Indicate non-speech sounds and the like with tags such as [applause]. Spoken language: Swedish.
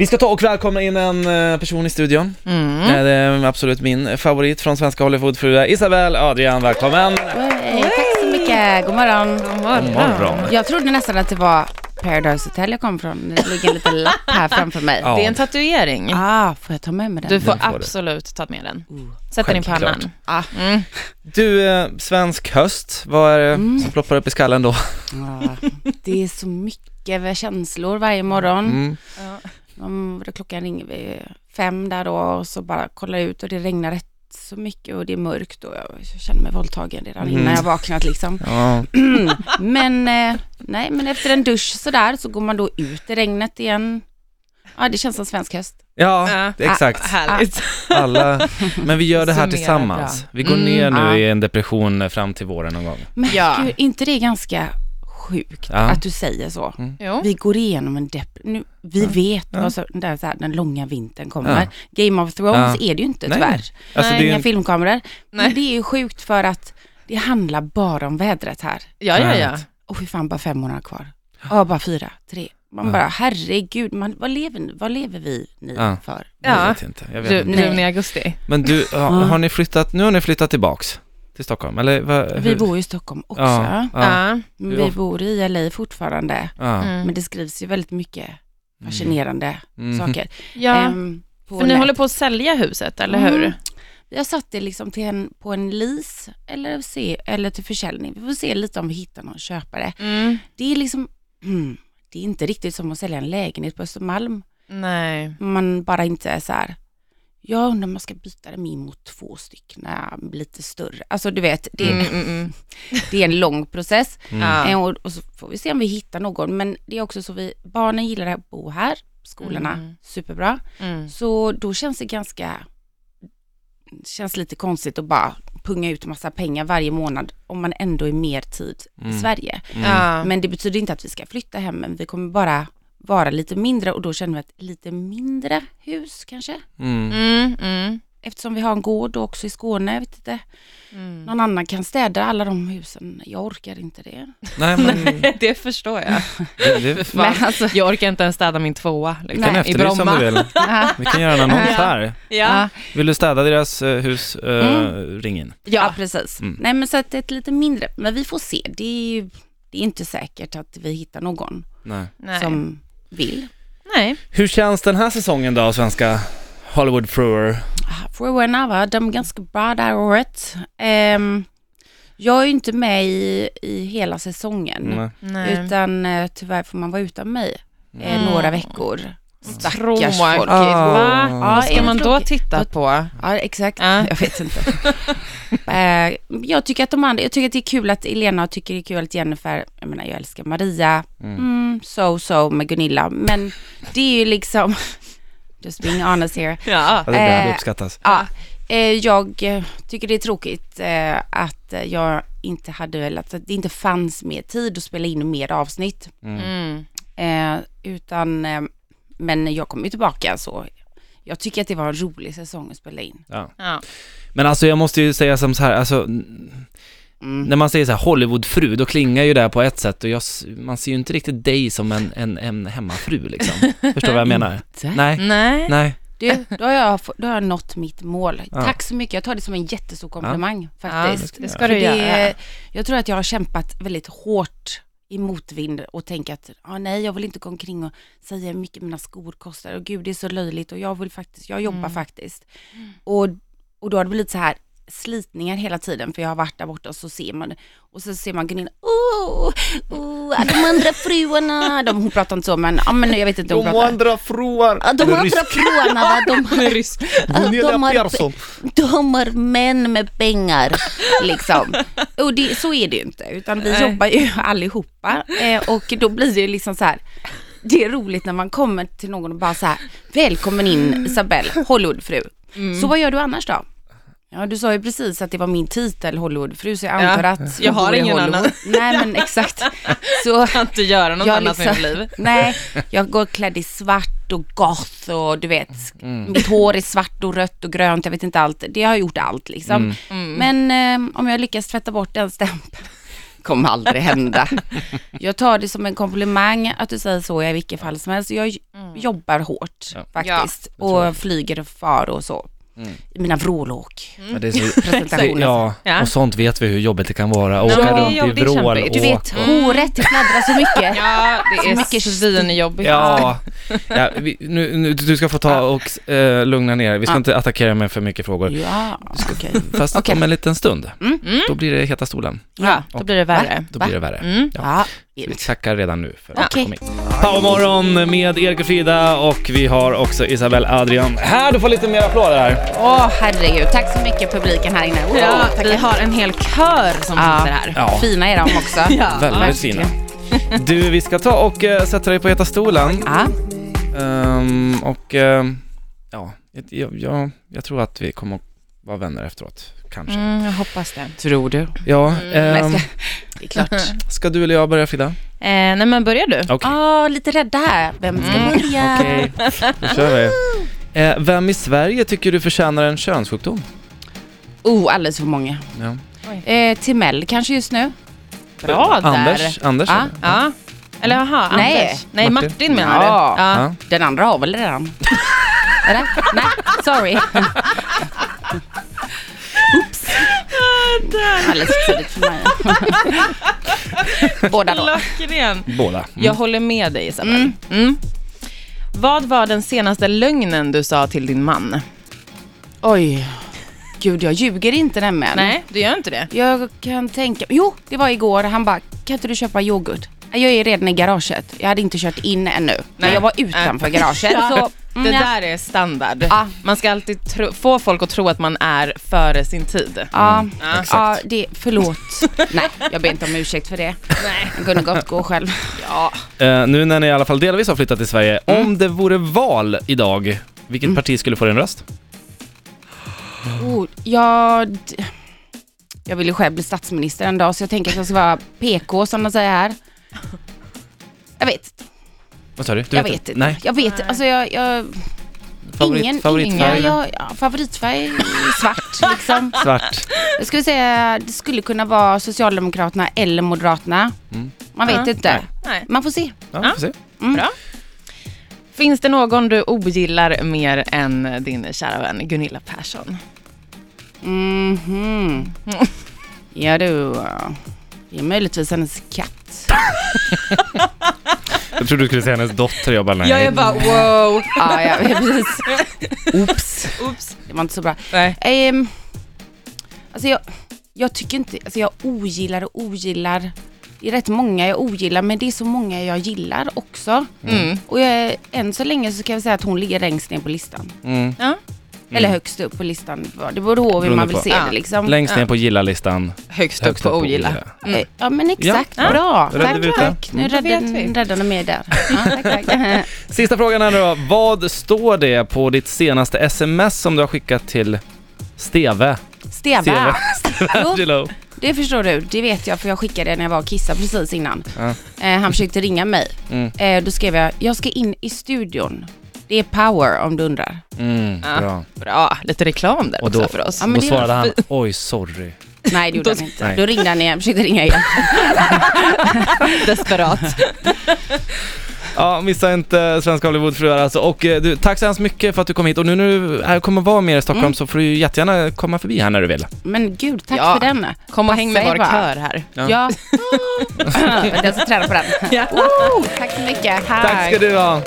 Vi ska ta och välkomna in en eh, person i studion. Mm. Det är absolut min favorit från svenska Hollywoodfruar. Isabel Adrian, välkommen! Hej, tack så mycket. God morgon. God morgon. God morgon. Jag trodde nästan att det var Paradise Hotel jag kom från. Det ligger en liten lapp här framför mig. Ja. Det är en tatuering. Ah, får jag ta med mig den? Du får Den får du. absolut ta med den. Sätt den i pannan. Ah. Mm. Du, eh, svensk höst, vad är det Mm. som ploppar upp i skallen då? Ah, det är så mycket känslor varje morgon. Mm. Om, klockan ringer vi fem där då och så bara kollar jag ut och det regnar rätt så mycket och det är mörkt och jag känner mig våldtagen redan Mm. innan jag vaknat liksom. Ja. [clears throat] men, eh, nej, men efter en dusch sådär så går man då ut i regnet igen. Ja, det känns som svensk höst. ja, Ja. exakt. Härligt. [laughs] Alla, men vi gör det här tillsammans. Vi går Mm, ner nu ja. i en depression fram till våren någon gång. Men Ja. gud, inte det är ganska sjukt Ja. att du säger så? Jo. Vi går igenom en. Nu, vi vet Ja. vad så, där, så här, den långa vintern kommer. Ja. Game of Thrones Ja. är det ju inte Nej. tyvärr. Alltså, Inga en, filmkameror. Men Nej. det är ju sjukt för att det handlar bara om vädret här. Ja, ja, ja. Och fy fan, bara fem månader kvar. Ja, bara fyra, tre. Man Ja. bara, herregud, man, vad, lever, vad lever vi Ja. för? jag Ja. vet inte. Jag vet Du, inte. I augusti. Men du, ja, har ni flyttat, nu har ni flyttat tillbaks till Stockholm, eller? vad- Vi bor i Stockholm också. Ja, ja. Vi bor i LA fortfarande. ja. Mm. Men det skrivs ju väldigt mycket fascinerande Mm. saker. [laughs] ja. På För ni håller på att sälja huset, eller Mm. hur? Vi har satt det liksom till en, på en lease eller, se, eller till försäljning. Vi får se lite om vi hittar någon köpare. Mm. Det är liksom, mm, [clears throat] det är inte riktigt som att sälja en lägenhet på Östermalm. Nej. Man bara inte är så här, jag undrar om man ska byta dem in mot två stycken, äh, lite större. Alltså du vet, det, Mm, mm, mm. [laughs] det är en lång process. Mm. Eh, Och, och så får vi se om vi hittar någon. Men det är också så vi, barnen gillar att bo här, skolorna Mm. superbra. Mm. Så då känns det ganska, känns lite konstigt att bara punga ut massa pengar varje månad om man ändå är mer tid Mm. i Sverige. Mm. Men det betyder inte att vi ska flytta hem, men vi kommer bara vara lite mindre och då känner vi att lite mindre hus kanske. Mm. Mm, mm. Eftersom vi har en gård också i Skåne, jag vet inte. Mm. Någon annan kan städa alla de husen. Jag orkar inte det. Nej, men [laughs] Nej, det förstår jag. det, det. [laughs] Men alltså, Jag orkar inte ens städa min tvåa liksom, kan i om Bromma. du vill. [laughs] Vi kan göra en annons här. Ja. Vill du städa deras eh, hus, eh, Mm. ring in. ja, precis. Mm. Nej, men så att det är ett lite mindre. Men vi får se. Det är, ju- det är inte säkert att vi hittar någon Nej. Nej. som vill. Nej. Hur känns den här säsongen då, svenska Hollywood-fruar? Fruarna var de ganska bra det här året. Ehm, jag är ju inte med i, i hela säsongen. Nej. Utan eh, tyvärr får man vara utan mig eh, Mm. några veckor. Stackars Tråkigt, folk. Ah. va? Ja, Vad ska är man då titta på? Ja, exakt. Ja. Jag vet inte. [laughs] Eh, jag tycker att de andra, jag tycker att det är kul att Elena tycker det är kul att Jennifer, jag menar jag älskar Maria, Mm. mm, so so med Gunilla, men det är ju liksom, [laughs] just being honest here. Ja. Ja, det är det Eh, uppskattas. Ja, eh, jag tycker det är tråkigt att jag inte hade velat, att det inte fanns mer tid att spela in mer avsnitt. Mm. Mm. Utan, men jag kommer ju tillbaka så. Jag tycker att det var en rolig säsong att spela in. Ja. Ja. Men alltså jag måste ju säga som så här, alltså Mm. när man säger så här Hollywoodfru, då klingar ju det här på ett sätt och jag, man ser ju inte riktigt dig som en, en, en hemmafru liksom. [laughs] Förstår du vad jag menar? Nej, Nej. nej. Du, då har, jag, då har jag nått mitt mål. Ja. Tack så mycket. Jag tar det som en jättestor komplimang faktiskt. Ja, det ska För du det, göra. Jag tror att jag har kämpat väldigt hårt i motvind och tänkt att ah, nej, jag vill inte gå omkring och säga hur mycket mina skor kostar och gud det är så löjligt och jag vill faktiskt, jag jobbar Mm. faktiskt. Och, och då har det blivit så här slitningar hela tiden för jag har varit där borta och så ser man och så ser man Gunilla, oh, oh, de andra fruarna, de, hon pratar inte så men, ja, men jag vet inte hon pratar. andra fruar. Ja, de andra fruarna, va, de, rysk. de, har, de har män med pengar, liksom. Och det, så är det ju inte, utan vi Nej. jobbar ju allihopa. Eh, och då blir det ju liksom så här, det är roligt när man kommer till någon och bara så här, välkommen in Isabelle, Hollywoodfru. Mm. Så vad gör du annars då? Ja, du sa ju precis att det var min titel, Hollywoodfru, så jag antar Ja, att jag har bor i ingen Hollywood. annan. [laughs] Nej, men exakt. [laughs] Så kan inte göra något jag annat med liksom- mitt liv. [laughs] Nej, jag går klädd i svart och goth och du vet, Mm. mitt hår är svart och rött och grönt, jag vet inte allt. Det har gjort allt liksom. Mm. Mm. Men eh, om jag lyckas tvätta bort den stämpeln kommer aldrig hända. Jag tar det som en komplimang att du säger så i vilket fall som helst. Jag Mm. jobbar hårt Ja. faktiskt jag. och flyger och far och så. Mm. I mina vrålåk. Ja, det är så, Presentationer. ja, Ja. och sånt vet vi hur jobbigt det kan vara. Ja, Åka det är runt i jobbigt, vrål kämpigt. Du vet, håret, det fladdrar så mycket. [laughs] Ja, det Så är mycket svinjobbigt. Ja, ja vi, nu, nu, du ska få ta och eh, lugna ner. Vi ska Ja. inte attackera med för mycket frågor. Ja, okej. Fast Okej. om en liten stund, Mm. då blir det heta stolen. Ja, då blir det värre. Då Va? blir det värre. Mm. Ja, Vi tackar redan nu för att du kom hit. Powermorgon med Erik och Frida och vi har också Isabelle Adrian. Här, du får lite mer applåder här. Åh herregud, tack så mycket publiken här inne. Åh, Ja, tackar. vi har en hel kör som Ja. sitter här. Ja. Fina är de [laughs] också. Ja. Väldigt fina. Du, vi ska ta och eh, sätta dig på heta stolen. Ja, Ehm, och ehm, ja, jag, jag, jag tror att vi kommer att vara vänner efteråt, kanske. Mm, jag hoppas det. tror du? Ja, Mm, ehm, nej, Det är klart. ska du eller jag börja Frida? Eh, nej men börjar du? Okej. Åh, lite rädda här. Vem ska Mm. börja? Okej, [laughs] då kör vi. Eh, vem i Sverige tycker du förtjänar en könssjukdom? Oh, alldeles för många. Ja. Eh, Timell kanske just nu? Bra där. Anders? Anders Ja. eller? Ja. Eller jaha, Nej. Anders. Nej, Martin. Martin, menar Ja. du? Ja. Ja. Den andra har väl redan? [laughs] Eller? Nej, sorry. [laughs] Oops. Alldeles för tidigt för mig. [laughs] Båda då. Klockren. Båda. Mm. Jag håller med dig Isabel. Mm. Mm. Vad var den senaste lögnen du sa till din man? Oj. Gud, jag ljuger inte nämligen. Nej, du gör inte det. Jag kan tänka, jo det var igår, han bara, kan inte du köpa yoghurt? Jag är redan i garaget, jag hade inte kört in ännu. Men Nej. jag var utanför garaget. [laughs] Ja. Så, Det mm, ja. där är standard. Ja. Man ska alltid tro, få folk att tro att man är före sin tid. Ja, Ja. ja det, förlåt. [laughs] Nej, jag ber inte om ursäkt för det. Nej. Jag kunde gott gå själv. Ja. Eh, nu när ni i alla fall delvis har flyttat till Sverige, Mm. om det vore val idag, vilket parti skulle få din röst? Oh, jag, jag vill ju själv bli statsminister en dag så jag tänker att jag ska vara PK som de säger här. Vad sa du? du jag vet inte. Nej, Jag vet, Nej. alltså jag, jag favorit, ingen, favoritfärg? ingen, jag, ja, favoritfärg är svart liksom. [laughs] Svart. Jag skulle säga det skulle kunna vara Socialdemokraterna eller Moderaterna. Mm. Man vet Ja. inte. Nej. Man får se. Ja, Ja. får se. Mm. Bra. Finns det någon du ogillar mer än din kära vän Gunilla Persson? Mhm. [laughs] Ja du, det är möjligtvis hennes katt. [laughs] Jag trodde du skulle säga hennes dotter, jag bara nej. Jag är bara wow. Ja, ja precis. Oops, Oops. det var inte så bra. Nej. Um, alltså jag, jag tycker inte, alltså jag ogillar och ogillar. Det är rätt många jag ogillar men det är så många jag gillar också. Mm. Och jag, än så länge så kan jag säga att hon ligger längst ner på listan. Mm. Ja. Eller högst upp på listan. Det beror på hur man vill på. se Ja. det liksom. Längst ner Ja. på gilla-listan. Högst upp högst på ogilla. Eh, Ja men exakt, Ja. bra. Räddade Tack, tack. Nu Mm. Räddade räddade mig där. Ja, tack, tack. [laughs] Sista frågan här nu då. Vad står det på ditt senaste sms som du har skickat till Steve? Steva. [laughs] Steve Jo. Angelo. Det förstår du, det vet jag för jag skickade det när jag var och kissade precis innan. Ja. Eh, han försökte ringa mig. Mm. Eh, då skrev jag, jag ska in i studion. Det är power om du undrar. Mm, Ja. bra. Bra, lite reklam där Och då, också för oss. Ja, men då det svarade var han, oj sorry. Nej det gjorde Då- han inte. Nej. Då ringde han igen, försökte ringa igen. [laughs] Desperat. Ja, missa inte Svenska Hollywoodfruar alltså. Och eh, du, tack så hemskt mycket för att du kom hit. Och nu när du är, kommer vara mer i Stockholm Mm. så får du ju jättegärna komma förbi här när du vill. Men gud, tack Ja. för den. Kom och häng med vår bara. kör här. Ja. Ja. [laughs] jag ska träna på den. Ja. Woo! Tack så mycket. Tack ska du ha.